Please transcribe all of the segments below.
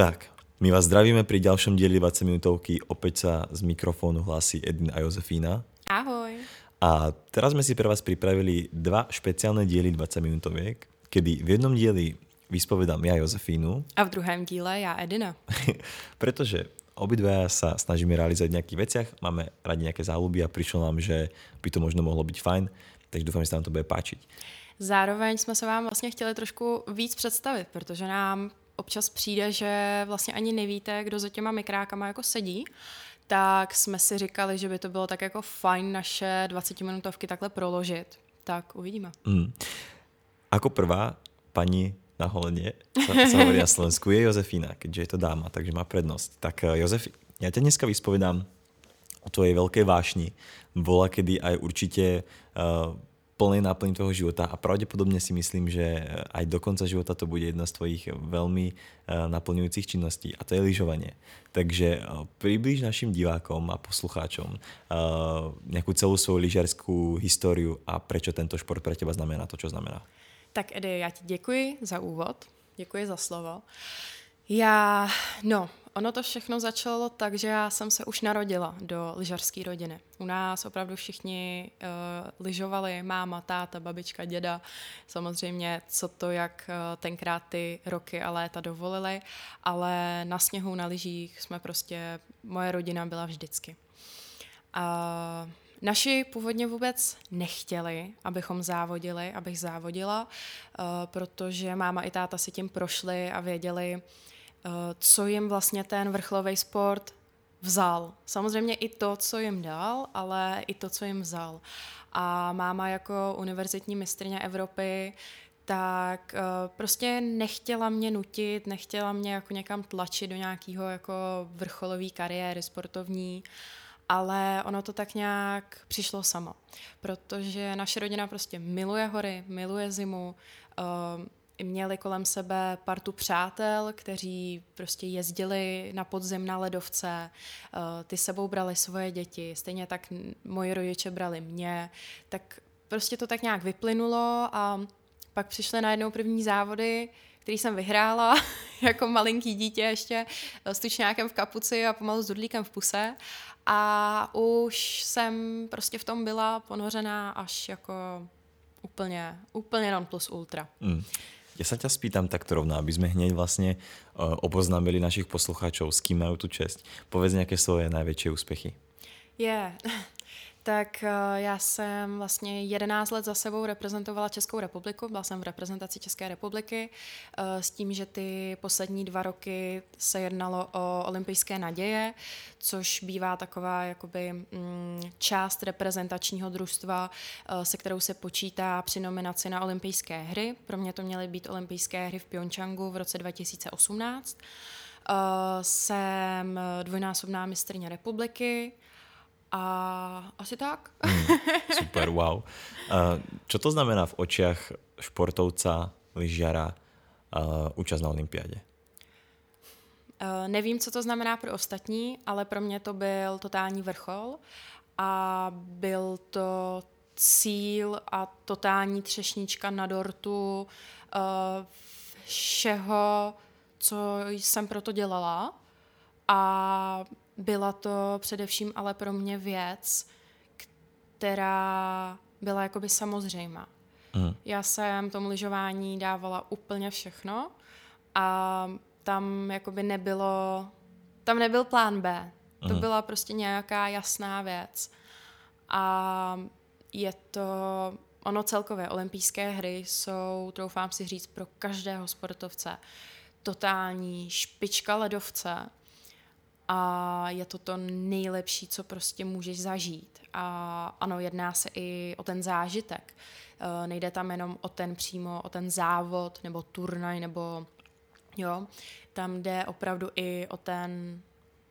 Tak, my vás zdravíme pri ďalšom dieli 20 minútovky. Opäť sa z mikrofónu hlási Edin a Jozefína. Ahoj. A teraz sme si pre vás pripravili dva špeciálne diely 20 minútoviek, kedy v jednom dieli vyspovedám ja Jozefínu. A v druhém díle já Edina. pretože obidvaja sa snažíme realizovať v nejakých veciach, máme radi nejaké záľuby a prišlo nám, že by to možno mohlo byť fajn, takže dúfam, že sa nám to bude páčiť. Zároveň jsme se vám vlastně chtěli trošku víc představit, protože nám občas přijde, že vlastně ani nevíte, kdo za těma mikrákama jako sedí, tak jsme si říkali, že by to bylo tak jako fajn naše 20 minutovky takhle proložit. Tak uvidíme. Mm. Ako prvá paní na holeně sa, sa hovorí na Slovensku je Jozefína, keďže je to dáma, takže má prednosť. Tak eh, Jozef, ja ťa dneska vyspovedám o tvojej veľkej vášni. Bola kedy aj určite uh, plnej náplní tvojho života a pravdepodobne si myslím, že aj do konca života to bude jedna z tvojich veľmi eh, naplňujúcich činností a to je lyžovanie. Takže eh, priblíž našim divákom a poslucháčom eh, nejakú celú svoju lyžařskú históriu a prečo tento šport pre teba znamená to, čo znamená. Tak Edy, já ti děkuji za úvod, děkuji za slovo. Já, no, Ono to všechno začalo tak, že já jsem se už narodila do lyžařské rodiny. U nás opravdu všichni uh, lyžovali, máma, táta, babička, děda. Samozřejmě, co to, jak uh, tenkrát ty roky a léta dovolili, ale na sněhu, na lyžích jsme prostě, moje rodina byla vždycky. A Naši původně vůbec nechtěli, abychom závodili, abych závodila, uh, protože máma i táta si tím prošli a věděli, Eh, co jim vlastně ten vrcholový sport vzal. Samozřejmě i to, co jim dal, ale i to, co jim vzal. A máma jako univerzitní mistrně Evropy tak uh, prostě nechtěla mě nutit, nechtěla mě jako někam tlačit do nějakého jako vrcholové kariéry sportovní, ale ono to tak nějak přišlo samo, protože naše rodina prostě miluje hory, miluje zimu, uh, měli kolem sebe partu přátel, kteří prostě jezdili na podzim na ledovce, eh, ty sebou brali svoje děti, stejně tak moji rodiče brali mě, tak prostě to tak nějak vyplynulo a pak přišly najednou první závody, který jsem vyhrála jako malinký dítě ještě s tučňákem v kapuci a pomalu s dudlíkem v puse a už jsem prostě v tom byla ponořená až jako úplně, úplně non plus ultra. Mm. Ja sa ťa spýtam takto rovno, aby sme hneď vlastne uh, oboznámili našich poslucháčov, s kým majú tu čest. Povedz nejaké svoje najväčšie úspechy. Yeah. Tak eh, já jsem vlastně 11 let za sebou reprezentovala Českou republiku, byla jsem v reprezentaci České republiky eh, s tím, že ty poslední dva roky se jednalo o olympijské naděje, což bývá taková jakoby mm, část reprezentačního družstva, eh, se kterou se počítá při nominaci na olympijské hry. Pro mě to měly být olympijské hry v Pyeongchangu v roce 2018. Jsem dvojnásobná mistrně republiky, a asi tak. Hmm, super, wow. Čo to znamená v očiach športovca, lyžiara účast na olympiádě? Nevím, co to znamená pro ostatní, ale pro mě to byl totální vrchol a byl to cíl a totální třešnička na dortu všeho, co jsem proto dělala. A byla to především ale pro mě věc, která byla jakoby samozřejmá. Mm. Já jsem tomu lyžování dávala úplně všechno a tam jakoby nebylo, tam nebyl plán B. To mm. byla prostě nějaká jasná věc. A je to, ono celkově, olympijské hry jsou, troufám si říct, pro každého sportovce totální špička ledovce a je to to nejlepší, co prostě můžeš zažít. A ano, jedná se i o ten zážitek. E, nejde tam jenom o ten přímo, o ten závod nebo turnaj nebo jo, tam jde opravdu i o ten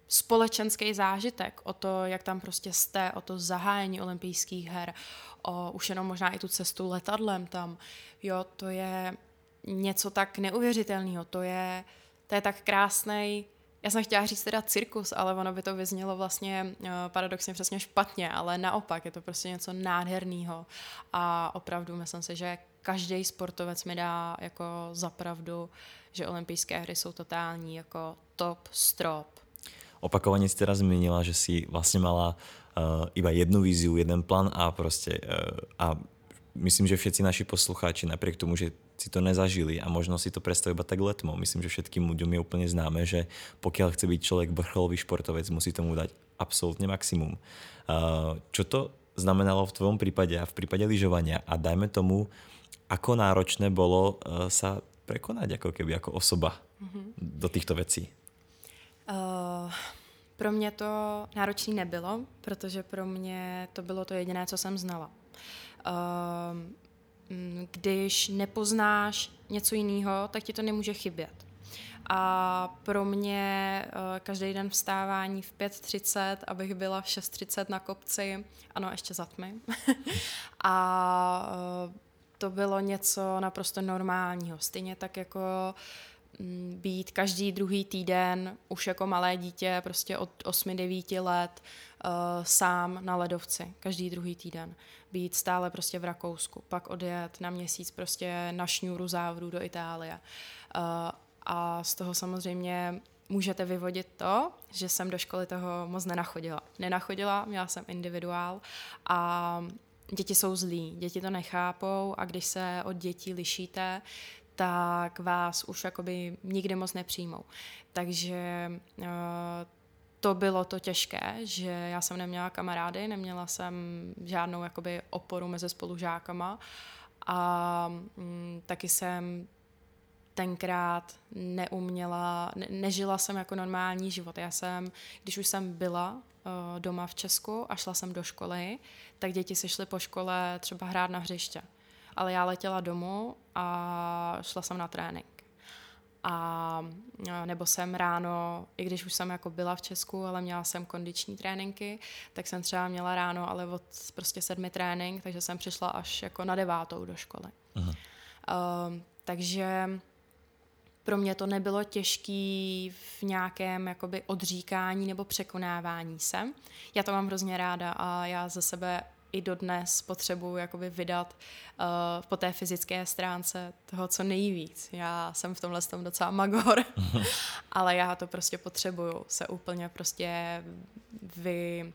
společenský zážitek, o to, jak tam prostě jste, o to zahájení olympijských her, o už jenom možná i tu cestu letadlem tam. Jo, to je něco tak neuvěřitelného, to je, to je tak krásný já jsem chtěla říct teda cirkus, ale ono by to vyznělo vlastně uh, paradoxně přesně špatně, ale naopak je to prostě něco nádherného a opravdu myslím si, že každý sportovec mi dá jako zapravdu, že olympijské hry jsou totální jako top, strop. Opakovaně si teda zmínila, že si vlastně mala uh, iba jednu víziu, jeden plán a prostě uh, a myslím, že všetci naši poslucháči, napriek tomu, že si to nezažili a možno si to predstavujú iba tak letmo. Myslím, že všetkým ľuďom je úplne známe, že pokiaľ chce byť človek vrcholový športovec, musí tomu dať absolútne maximum. Čo to znamenalo v tvojom prípade a v prípade lyžovania a dajme tomu, ako náročné bolo uh, sa prekonať ako keby ako osoba mm-hmm. do týchto vecí? Uh, pro mě to náročné nebylo, protože pro mě to bylo to jediné, co jsem znala. Uh, když nepoznáš něco jiného, tak ti to nemůže chybět. A pro mě uh, každý den vstávání v 5.30, abych byla v 6.30 na kopci, ano, ještě za tmy. a uh, to bylo něco naprosto normálního. Stejně tak jako mm, být každý druhý týden už jako malé dítě, prostě od 8-9 let sám na ledovci, každý druhý týden. Být stále prostě v Rakousku, pak odjet na měsíc prostě na šňůru závodu do Itálie. Uh, a z toho samozřejmě můžete vyvodit to, že jsem do školy toho moc nenachodila. Nenachodila, měla jsem individuál a děti jsou zlí, děti to nechápou a když se od dětí lišíte, tak vás už jakoby nikdy moc nepřijmou. Takže uh, to bylo to těžké, že já jsem neměla kamarády, neměla jsem žádnou jakoby oporu mezi spolužákama a mm, taky jsem tenkrát neuměla, ne, nežila jsem jako normální život. Já jsem, když už jsem byla uh, doma v Česku a šla jsem do školy, tak děti se šly po škole třeba hrát na hřiště. Ale já letěla domů a šla jsem na trénink. A nebo jsem ráno, i když už jsem jako byla v Česku, ale měla jsem kondiční tréninky, tak jsem třeba měla ráno, ale od prostě sedmi trénink, takže jsem přišla až jako na devátou do školy. Uh, takže pro mě to nebylo těžké v nějakém jakoby odříkání nebo překonávání se. Já to mám hrozně ráda a já ze sebe i dodnes potřebuji jakoby vydat uh, po té fyzické stránce toho, co nejvíc. Já jsem v tomhle tom docela magor, ale já to prostě potřebuju se úplně prostě vy,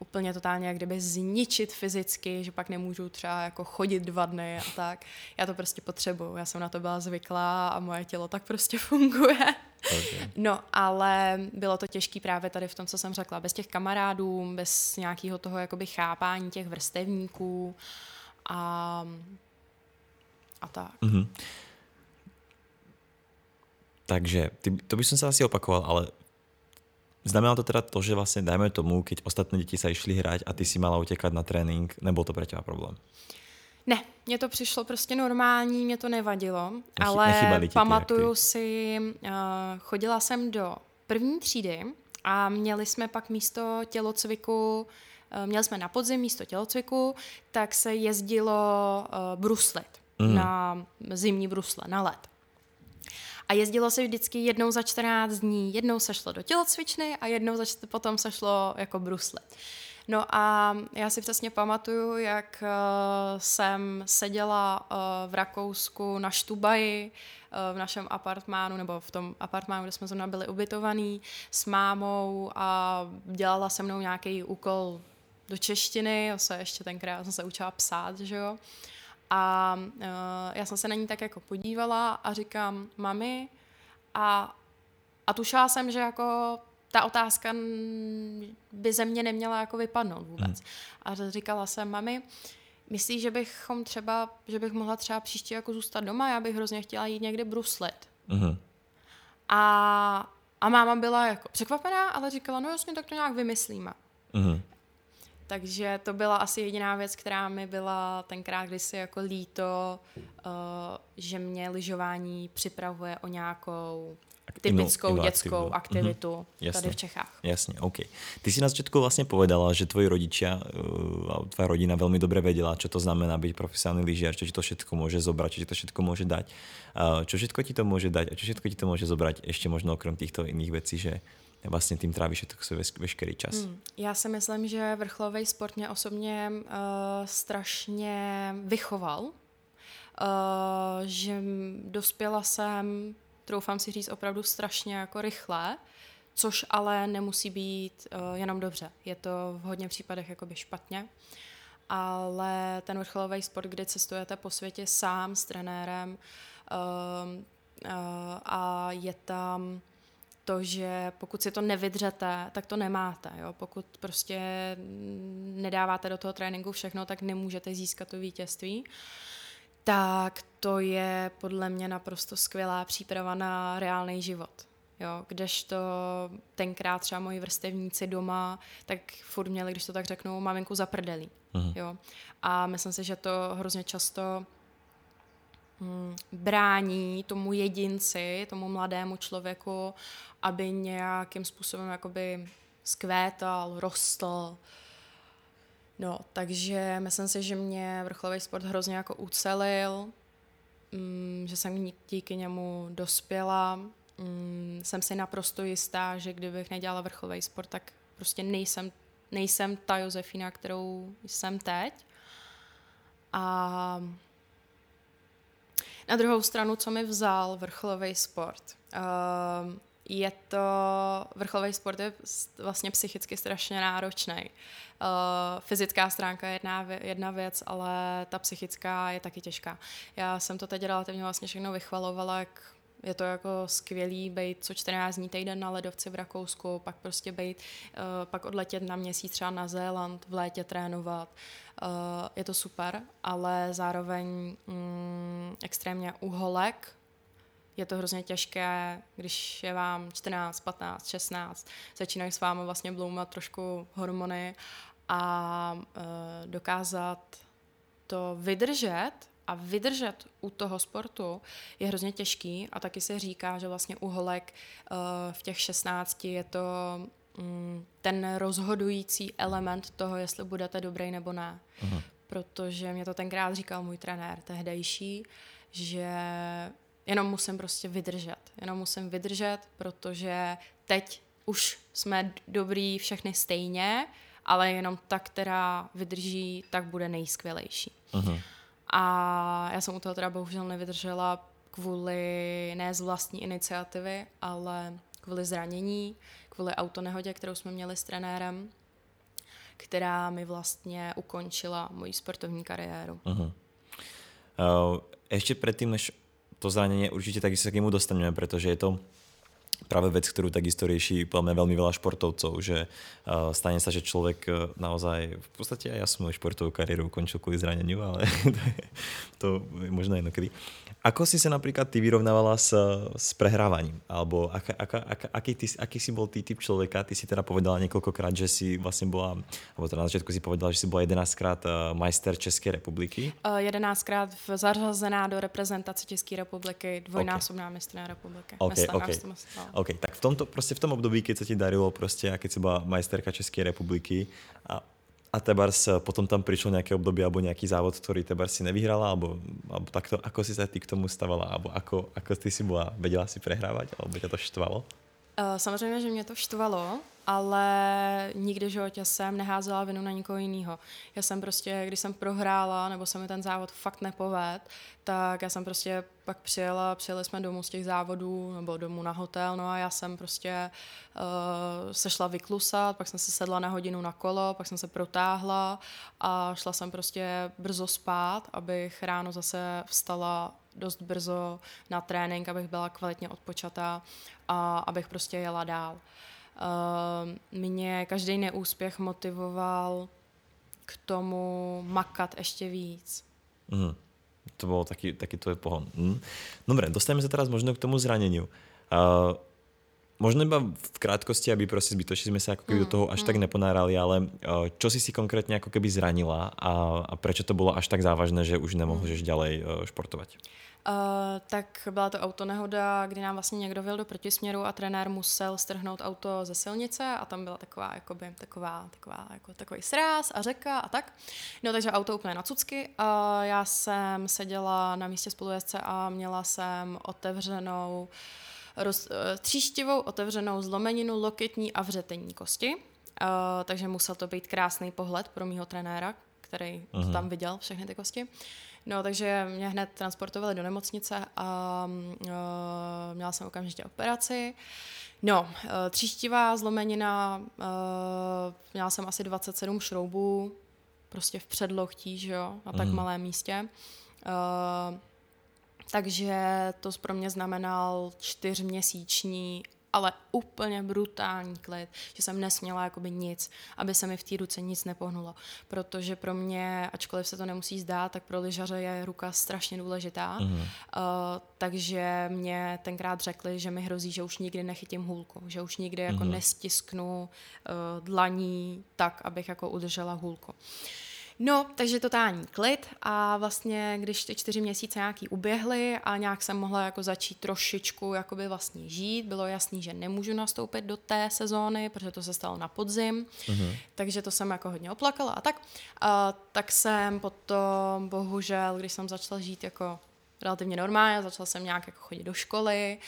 úplně totálně jak kdyby zničit fyzicky, že pak nemůžu třeba jako chodit dva dny a tak. Já to prostě potřebuju, já jsem na to byla zvyklá a moje tělo tak prostě funguje. Okay. No, ale bylo to těžké právě tady v tom, co jsem řekla. Bez těch kamarádů, bez nějakého toho jakoby chápání těch vrstevníků a, a tak. Mm-hmm. Takže ty, to by som sa asi opakoval, ale Znamená to teda to, že vlastně dajme tomu, keď ostatné děti se išli hrať a ty si mala utěkat na trénink, nebyl to pro teba problém? Ne, mně to přišlo prostě normální, mě to nevadilo, Nechy, ale pamatuju si, uh, chodila jsem do první třídy a měli jsme pak místo tělocviku, uh, měli jsme na podzim místo tělocviku, tak se jezdilo uh, bruslit mm. na zimní brusle, na led. A jezdilo se vždycky jednou za 14 dní. Jednou se šlo do tělocvičny a jednou za potom se šlo jako brusle. No a já si přesně pamatuju, jak uh, jsem seděla uh, v Rakousku na Štubaji, uh, v našem apartmánu, nebo v tom apartmánu, kde jsme zrovna byli ubytovaný, s mámou a dělala se mnou nějaký úkol do češtiny, se ještě tenkrát jsem se učila psát, že jo. A já jsem se na ní tak jako podívala a říkám, mami, a, a tušila jsem, že jako ta otázka by ze mě neměla jako vypadnout vůbec. Hmm. A říkala jsem, mami, myslíš, že bychom třeba, že bych mohla třeba příště jako zůstat doma? Já bych hrozně chtěla jít někde bruslit. Hmm. A, a máma byla jako překvapená, ale říkala, no jasně, tak to nějak vymyslíme. Hmm. Takže to byla asi jediná věc, která mi byla tenkrát kdysi jako líto, uh, že mě lyžování připravuje o nějakou typickou inu, dětskou aktivitu mm-hmm. Jasne. tady v Čechách. Jasně, OK. Ty si na začátku vlastně povedala, že tvoji rodičia uh, tvoja rodina velmi dobře věděla, co to znamená být profesionální lyžiar, čo ti to všetko může zobrat, čo ti to všetko může dať. Uh, čo všetko ti to může dať a čo všetko ti to může zobrat ještě možno okrem těchto jiných věcí, že vlastně tím trávíš to veškerý čas. Hmm. Já si myslím, že vrcholový sport mě osobně uh, strašně vychoval, uh, že dospěla jsem troufám si říct opravdu strašně jako rychle, což ale nemusí být uh, jenom dobře. Je to v hodně případech jakoby špatně. Ale ten vrcholový sport, kdy cestujete po světě sám s trenérem uh, uh, a je tam to, že pokud si to nevydřete, tak to nemáte. Jo? Pokud prostě nedáváte do toho tréninku všechno, tak nemůžete získat to vítězství. Tak to je podle mě naprosto skvělá příprava na reálný život. Jo, kdežto tenkrát třeba moji vrstevníci doma, tak furt měli, když to tak řeknu, maminku za prdelí. Uh-huh. Jo. A myslím si, že to hrozně často hm, brání tomu jedinci, tomu mladému člověku, aby nějakým způsobem jakoby skvétal, rostl. No, takže myslím si, že mě vrcholový sport hrozně jako ucelil, hm, že jsem díky němu dospěla, mm, jsem si naprosto jistá, že kdybych nedělala vrcholový sport, tak prostě nejsem, nejsem ta Josefína, kterou jsem teď. A na druhou stranu, co mi vzal vrcholový sport? Uh, je to, vrcholový sport je vlastně psychicky strašně náročný. Uh, fyzická stránka je jedna, jedna věc, ale ta psychická je taky těžká. Já jsem to teď relativně vlastně všechno vychvalovala, jak je to jako skvělý být co 14 dní týden na ledovci v Rakousku, pak prostě být, uh, pak odletět na měsíc třeba na Zéland, v létě trénovat. Uh, je to super, ale zároveň um, extrémně uholek, je to hrozně těžké, když je vám 14, 15, 16, začínají s vámi vlastně bloumat trošku hormony a uh, dokázat to vydržet a vydržet u toho sportu je hrozně těžký a taky se říká, že vlastně u holek uh, v těch 16 je to um, ten rozhodující element toho, jestli budete dobrý nebo ne. Aha. Protože mě to tenkrát říkal můj trenér tehdejší, že jenom musím prostě vydržet. Jenom musím vydržet, protože teď už jsme dobrý všechny stejně, ale jenom ta, která vydrží, tak bude nejskvělejší. Aha. A já jsem u toho teda bohužel nevydržela kvůli ne z vlastní iniciativy, ale kvůli zranění, kvůli autonehodě, kterou jsme měli s trenérem, která mi vlastně ukončila moji sportovní kariéru. Uh-huh. Uh, ještě předtím, než to zranění určitě taky se k němu dostaneme, protože je to práve vec, ktorú takisto rieši mňa veľmi veľa športovcov, že uh, stane sa, že človek uh, naozaj, v podstate aj ja som moju športovú kariéru ukončil kvôli zraneniu, ale to je, to je možno inokedy. Ako si sa napríklad ty vyrovnávala s, s prehrávaním? Alebo aká, aká, aká, aký, ty, aký si bol ty typ človeka? Ty si teda povedala niekoľkokrát, že si vlastne bola, alebo teda na začiatku si povedala, že si bola 11 krát majster Českej republiky. Uh, 11 krát zařazená do reprezentace České republiky, dvojnásobná okay. mistrná republiky. Okay, okay. OK, tak v tomto, prostě v tom období, keď sa ti darilo prostě a keď si bola majsterka Českej republiky a a tebars potom tam prišlo nejaké obdobie alebo nejaký závod, ktorý tebars si nevyhrala, alebo, alebo takto, ako si sa ty k tomu stavala, alebo ako, ako ty si bola, vedela si prehrávať, alebo ťa to štvalo? Uh, samozřejmě, že mě to štvalo, ale nikdy v životě jsem neházela vinu na nikoho jiného. Já jsem prostě, když jsem prohrála, nebo se mi ten závod fakt nepoved, tak já jsem prostě pak přijela, přijeli jsme domů z těch závodů, nebo domů na hotel, no a já jsem prostě uh, se šla vyklusat, pak jsem se sedla na hodinu na kolo, pak jsem se protáhla a šla jsem prostě brzo spát, abych ráno zase vstala dost brzo na trénink, abych byla kvalitně odpočatá a abych prostě jela dál. Uh, mě každý neúspěch motivoval k tomu makat ještě víc. Mm. To bol taký, taký tvoj pohon. Mm. Dobre, dostaneme sa teraz možno k tomu zraneniu. Uh, možno iba v krátkosti, aby prostě zbytočne sme sa ako keby mm, do toho až mm. tak neponárali, ale uh, čo si si konkrétně ako keby zranila a, a prečo to bylo až tak závažné, že už nemôžeš mm. ďalej uh, športovať? Uh, tak byla to autonehoda, kdy nám vlastně někdo vyl do protisměru a trenér musel strhnout auto ze silnice a tam byla taková, jakoby, taková, taková, jako, takový sráz a řeka a tak. No takže auto úplně na cucky. Uh, já jsem seděla na místě spolujezdce a měla jsem otevřenou roz, uh, tříštivou otevřenou zlomeninu loketní a vřetení kosti. Uh, takže musel to být krásný pohled pro mýho trenéra, který uh-huh. to tam viděl, všechny ty kosti. No, takže mě hned transportovali do nemocnice a uh, měla jsem okamžitě operaci. No, uh, tříštivá zlomenina, uh, měla jsem asi 27 šroubů, prostě v předloktí, že jo, na tak mm. malém místě. Uh, takže to pro mě znamenal čtyřměsíční ale úplně brutální klid, že jsem nesměla jakoby nic, aby se mi v té ruce nic nepohnulo, protože pro mě, ačkoliv se to nemusí zdát, tak pro lyžaře je ruka strašně důležitá, mm-hmm. uh, takže mě tenkrát řekli, že mi hrozí, že už nikdy nechytím hůlku, že už nikdy jako mm-hmm. nestisknu uh, dlaní tak, abych jako udržela hůlku. Uh, No, takže totální klid a vlastně, když ty čtyři měsíce nějaký uběhly a nějak jsem mohla jako začít trošičku jakoby vlastně žít, bylo jasný, že nemůžu nastoupit do té sezóny, protože to se stalo na podzim, uh-huh. takže to jsem jako hodně oplakala a tak. A, tak jsem potom, bohužel, když jsem začala žít jako relativně normálně, začala jsem nějak jako chodit do školy,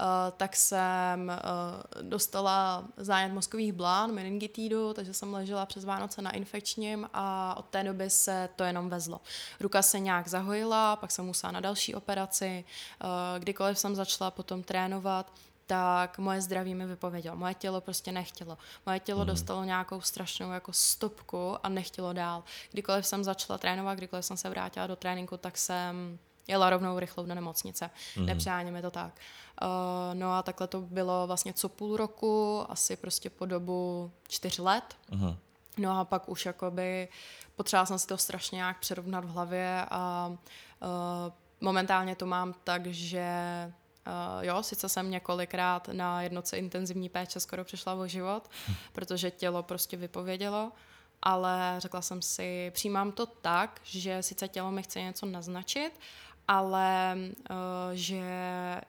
uh, tak jsem uh, dostala zájem mozkových blán, meningitídu, takže jsem ležela přes Vánoce na infekčním a od té doby se to jenom vezlo. Ruka se nějak zahojila, pak jsem musela na další operaci, uh, kdykoliv jsem začala potom trénovat, tak moje zdraví mi vypovědělo. Moje tělo prostě nechtělo. Moje tělo mm. dostalo nějakou strašnou jako stopku a nechtělo dál. Kdykoliv jsem začala trénovat, kdykoliv jsem se vrátila do tréninku, tak jsem jela rovnou rychlou do nemocnice. Mm-hmm. Nepřáně mi to tak. Uh, no a takhle to bylo vlastně co půl roku, asi prostě po dobu čtyř let. Mm-hmm. No a pak už jakoby potřebovala jsem si to strašně nějak přerovnat v hlavě a uh, momentálně to mám tak, že Uh, jo, sice jsem několikrát na jednoce intenzivní péče skoro přišla o život, hm. protože tělo prostě vypovědělo, ale řekla jsem si, přijímám to tak, že sice tělo mi chce něco naznačit, ale uh, že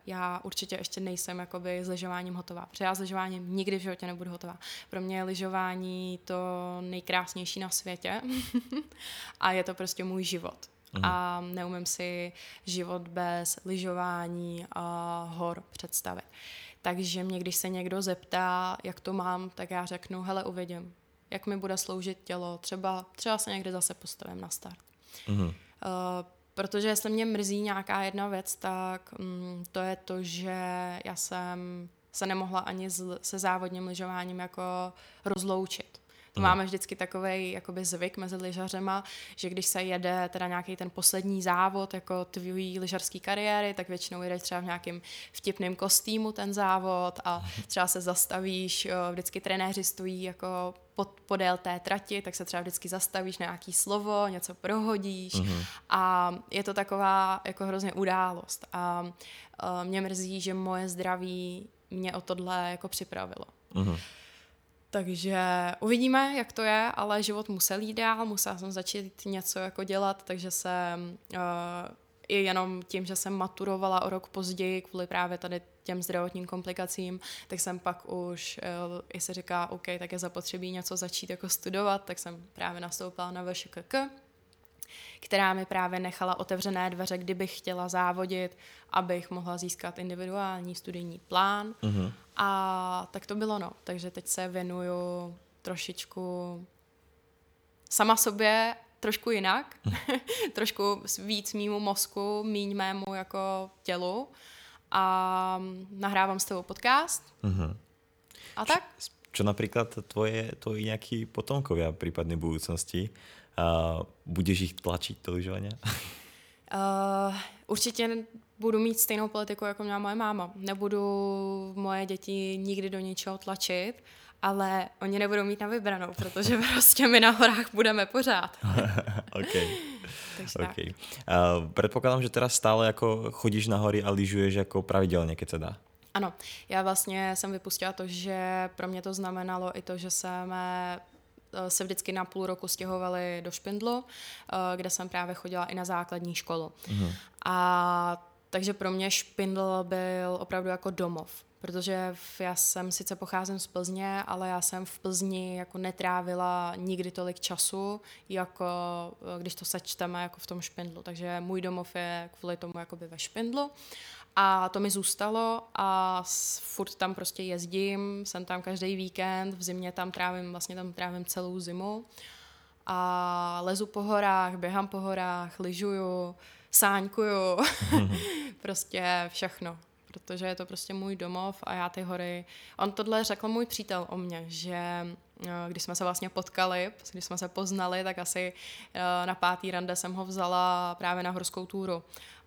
já určitě ještě nejsem jakoby s lyžováním hotová. Protože já s lyžováním nikdy v životě nebudu hotová. Pro mě je lyžování to nejkrásnější na světě a je to prostě můj život. Mhm. A neumím si život bez lyžování a hor představit. Takže mě, když se někdo zeptá, jak to mám, tak já řeknu, hele, uvidím, jak mi bude sloužit tělo, třeba, třeba se někdy zase postavím na start. Mm-hmm. Uh, Protože jestli mě mrzí nějaká jedna věc, tak mm, to je to, že já jsem se nemohla ani z, se závodním lyžováním jako rozloučit. To máme vždycky takový jakoby zvyk mezi lyžařema, že když se jede teda nějaký ten poslední závod jako tvůj lyžařský kariéry, tak většinou jede třeba v nějakém vtipném kostýmu ten závod a třeba se zastavíš, vždycky trenéři stojí jako pod, podél té trati, tak se třeba vždycky zastavíš na nějaký slovo, něco prohodíš mm-hmm. a je to taková jako hrozně událost a uh, mě mrzí, že moje zdraví mě o tohle jako připravilo. Mm-hmm. Takže uvidíme, jak to je, ale život musel jít dál, musela jsem začít něco jako dělat, takže jsem uh, i jenom tím, že jsem maturovala o rok později kvůli právě tady těm zdravotním komplikacím, tak jsem pak už, uh, i se říká, OK, tak je zapotřebí něco začít jako studovat, tak jsem právě nastoupila na VŠKK, která mi právě nechala otevřené dveře, kdybych chtěla závodit, abych mohla získat individuální studijní plán. Uh-huh. A tak to bylo no. Takže teď se věnuju trošičku sama sobě trošku jinak, trošku víc mýmu mozku, míň mému jako tělu a nahrávám s tebou podcast. Uh-huh. A tak? Čo napríklad tvoje, tvoji nejakí potomkovia prípadnej budúcnosti? Uh, budeš ich tlačiť do lyžovania? Uh, určitě budu mít stejnou politiku, jako měla moje máma. Nebudu moje děti nikdy do ničeho tlačit, ale oni nebudou mít na vybranou, protože prostě my na horách budeme pořád. OK. okay. Uh, predpokladám, že teraz stále jako chodíš na hory a lyžuješ jako pravidelně, keď se dá. Ano, já vlastně jsem vypustila to, že pro mě to znamenalo i to, že jsme Eh, se vždycky na půl roku stěhovali do Špindlu, eh, kde jsem právě chodila i na základní školu. Mm. A takže pro mě Špindl byl opravdu jako domov, protože já jsem sice pocházím z Plzně, ale já jsem v Plzni jako netrávila nikdy tolik času, jako eh, když to sečteme jako v tom Špindlu. Takže můj domov je kvůli tomu jakoby ve Špindlu. A to mi zůstalo a furt tam prostě jezdím, jsem tam každý víkend, v zimě tam trávím, vlastně tam trávím celou zimu. a lezu po horách, běhám po horách, lyžuju, sáňkuju, prostě všechno protože je to prostě můj domov a já ty hory... On tohle řekl můj přítel o mně, že eh, když jsme se vlastně potkali, když jsme se poznali, tak asi eh, na pátý rande jsem ho vzala právě na horskou túru.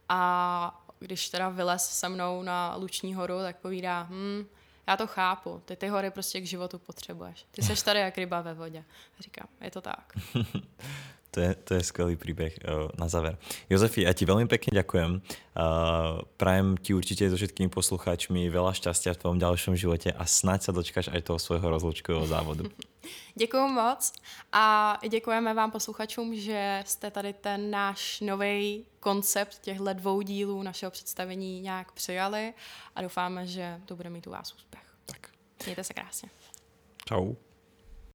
A když teda vylez se mnou na Luční horu, tak povídá, hm, já to chápu, ty ty hory prostě k životu potřebuješ. Ty seš tady jak ryba ve vodě. Říkám, je to tak. To je, to je skvelý príbeh uh, na záver. Jozefi, ja ti veľmi pekne ďakujem. Uh, prajem ti určite so všetkými poslucháčmi veľa šťastia v tvojom ďalšom živote a snáď sa dočkáš aj toho svojho rozlučkového závodu. Děkuji moc a děkujeme vám posluchačům, že jste tady ten náš nový koncept těchto dvou dílů našeho představení nějak přijali a doufáme, že to bude mít u vás úspěch. Tak. Mějte se krásně. Čau.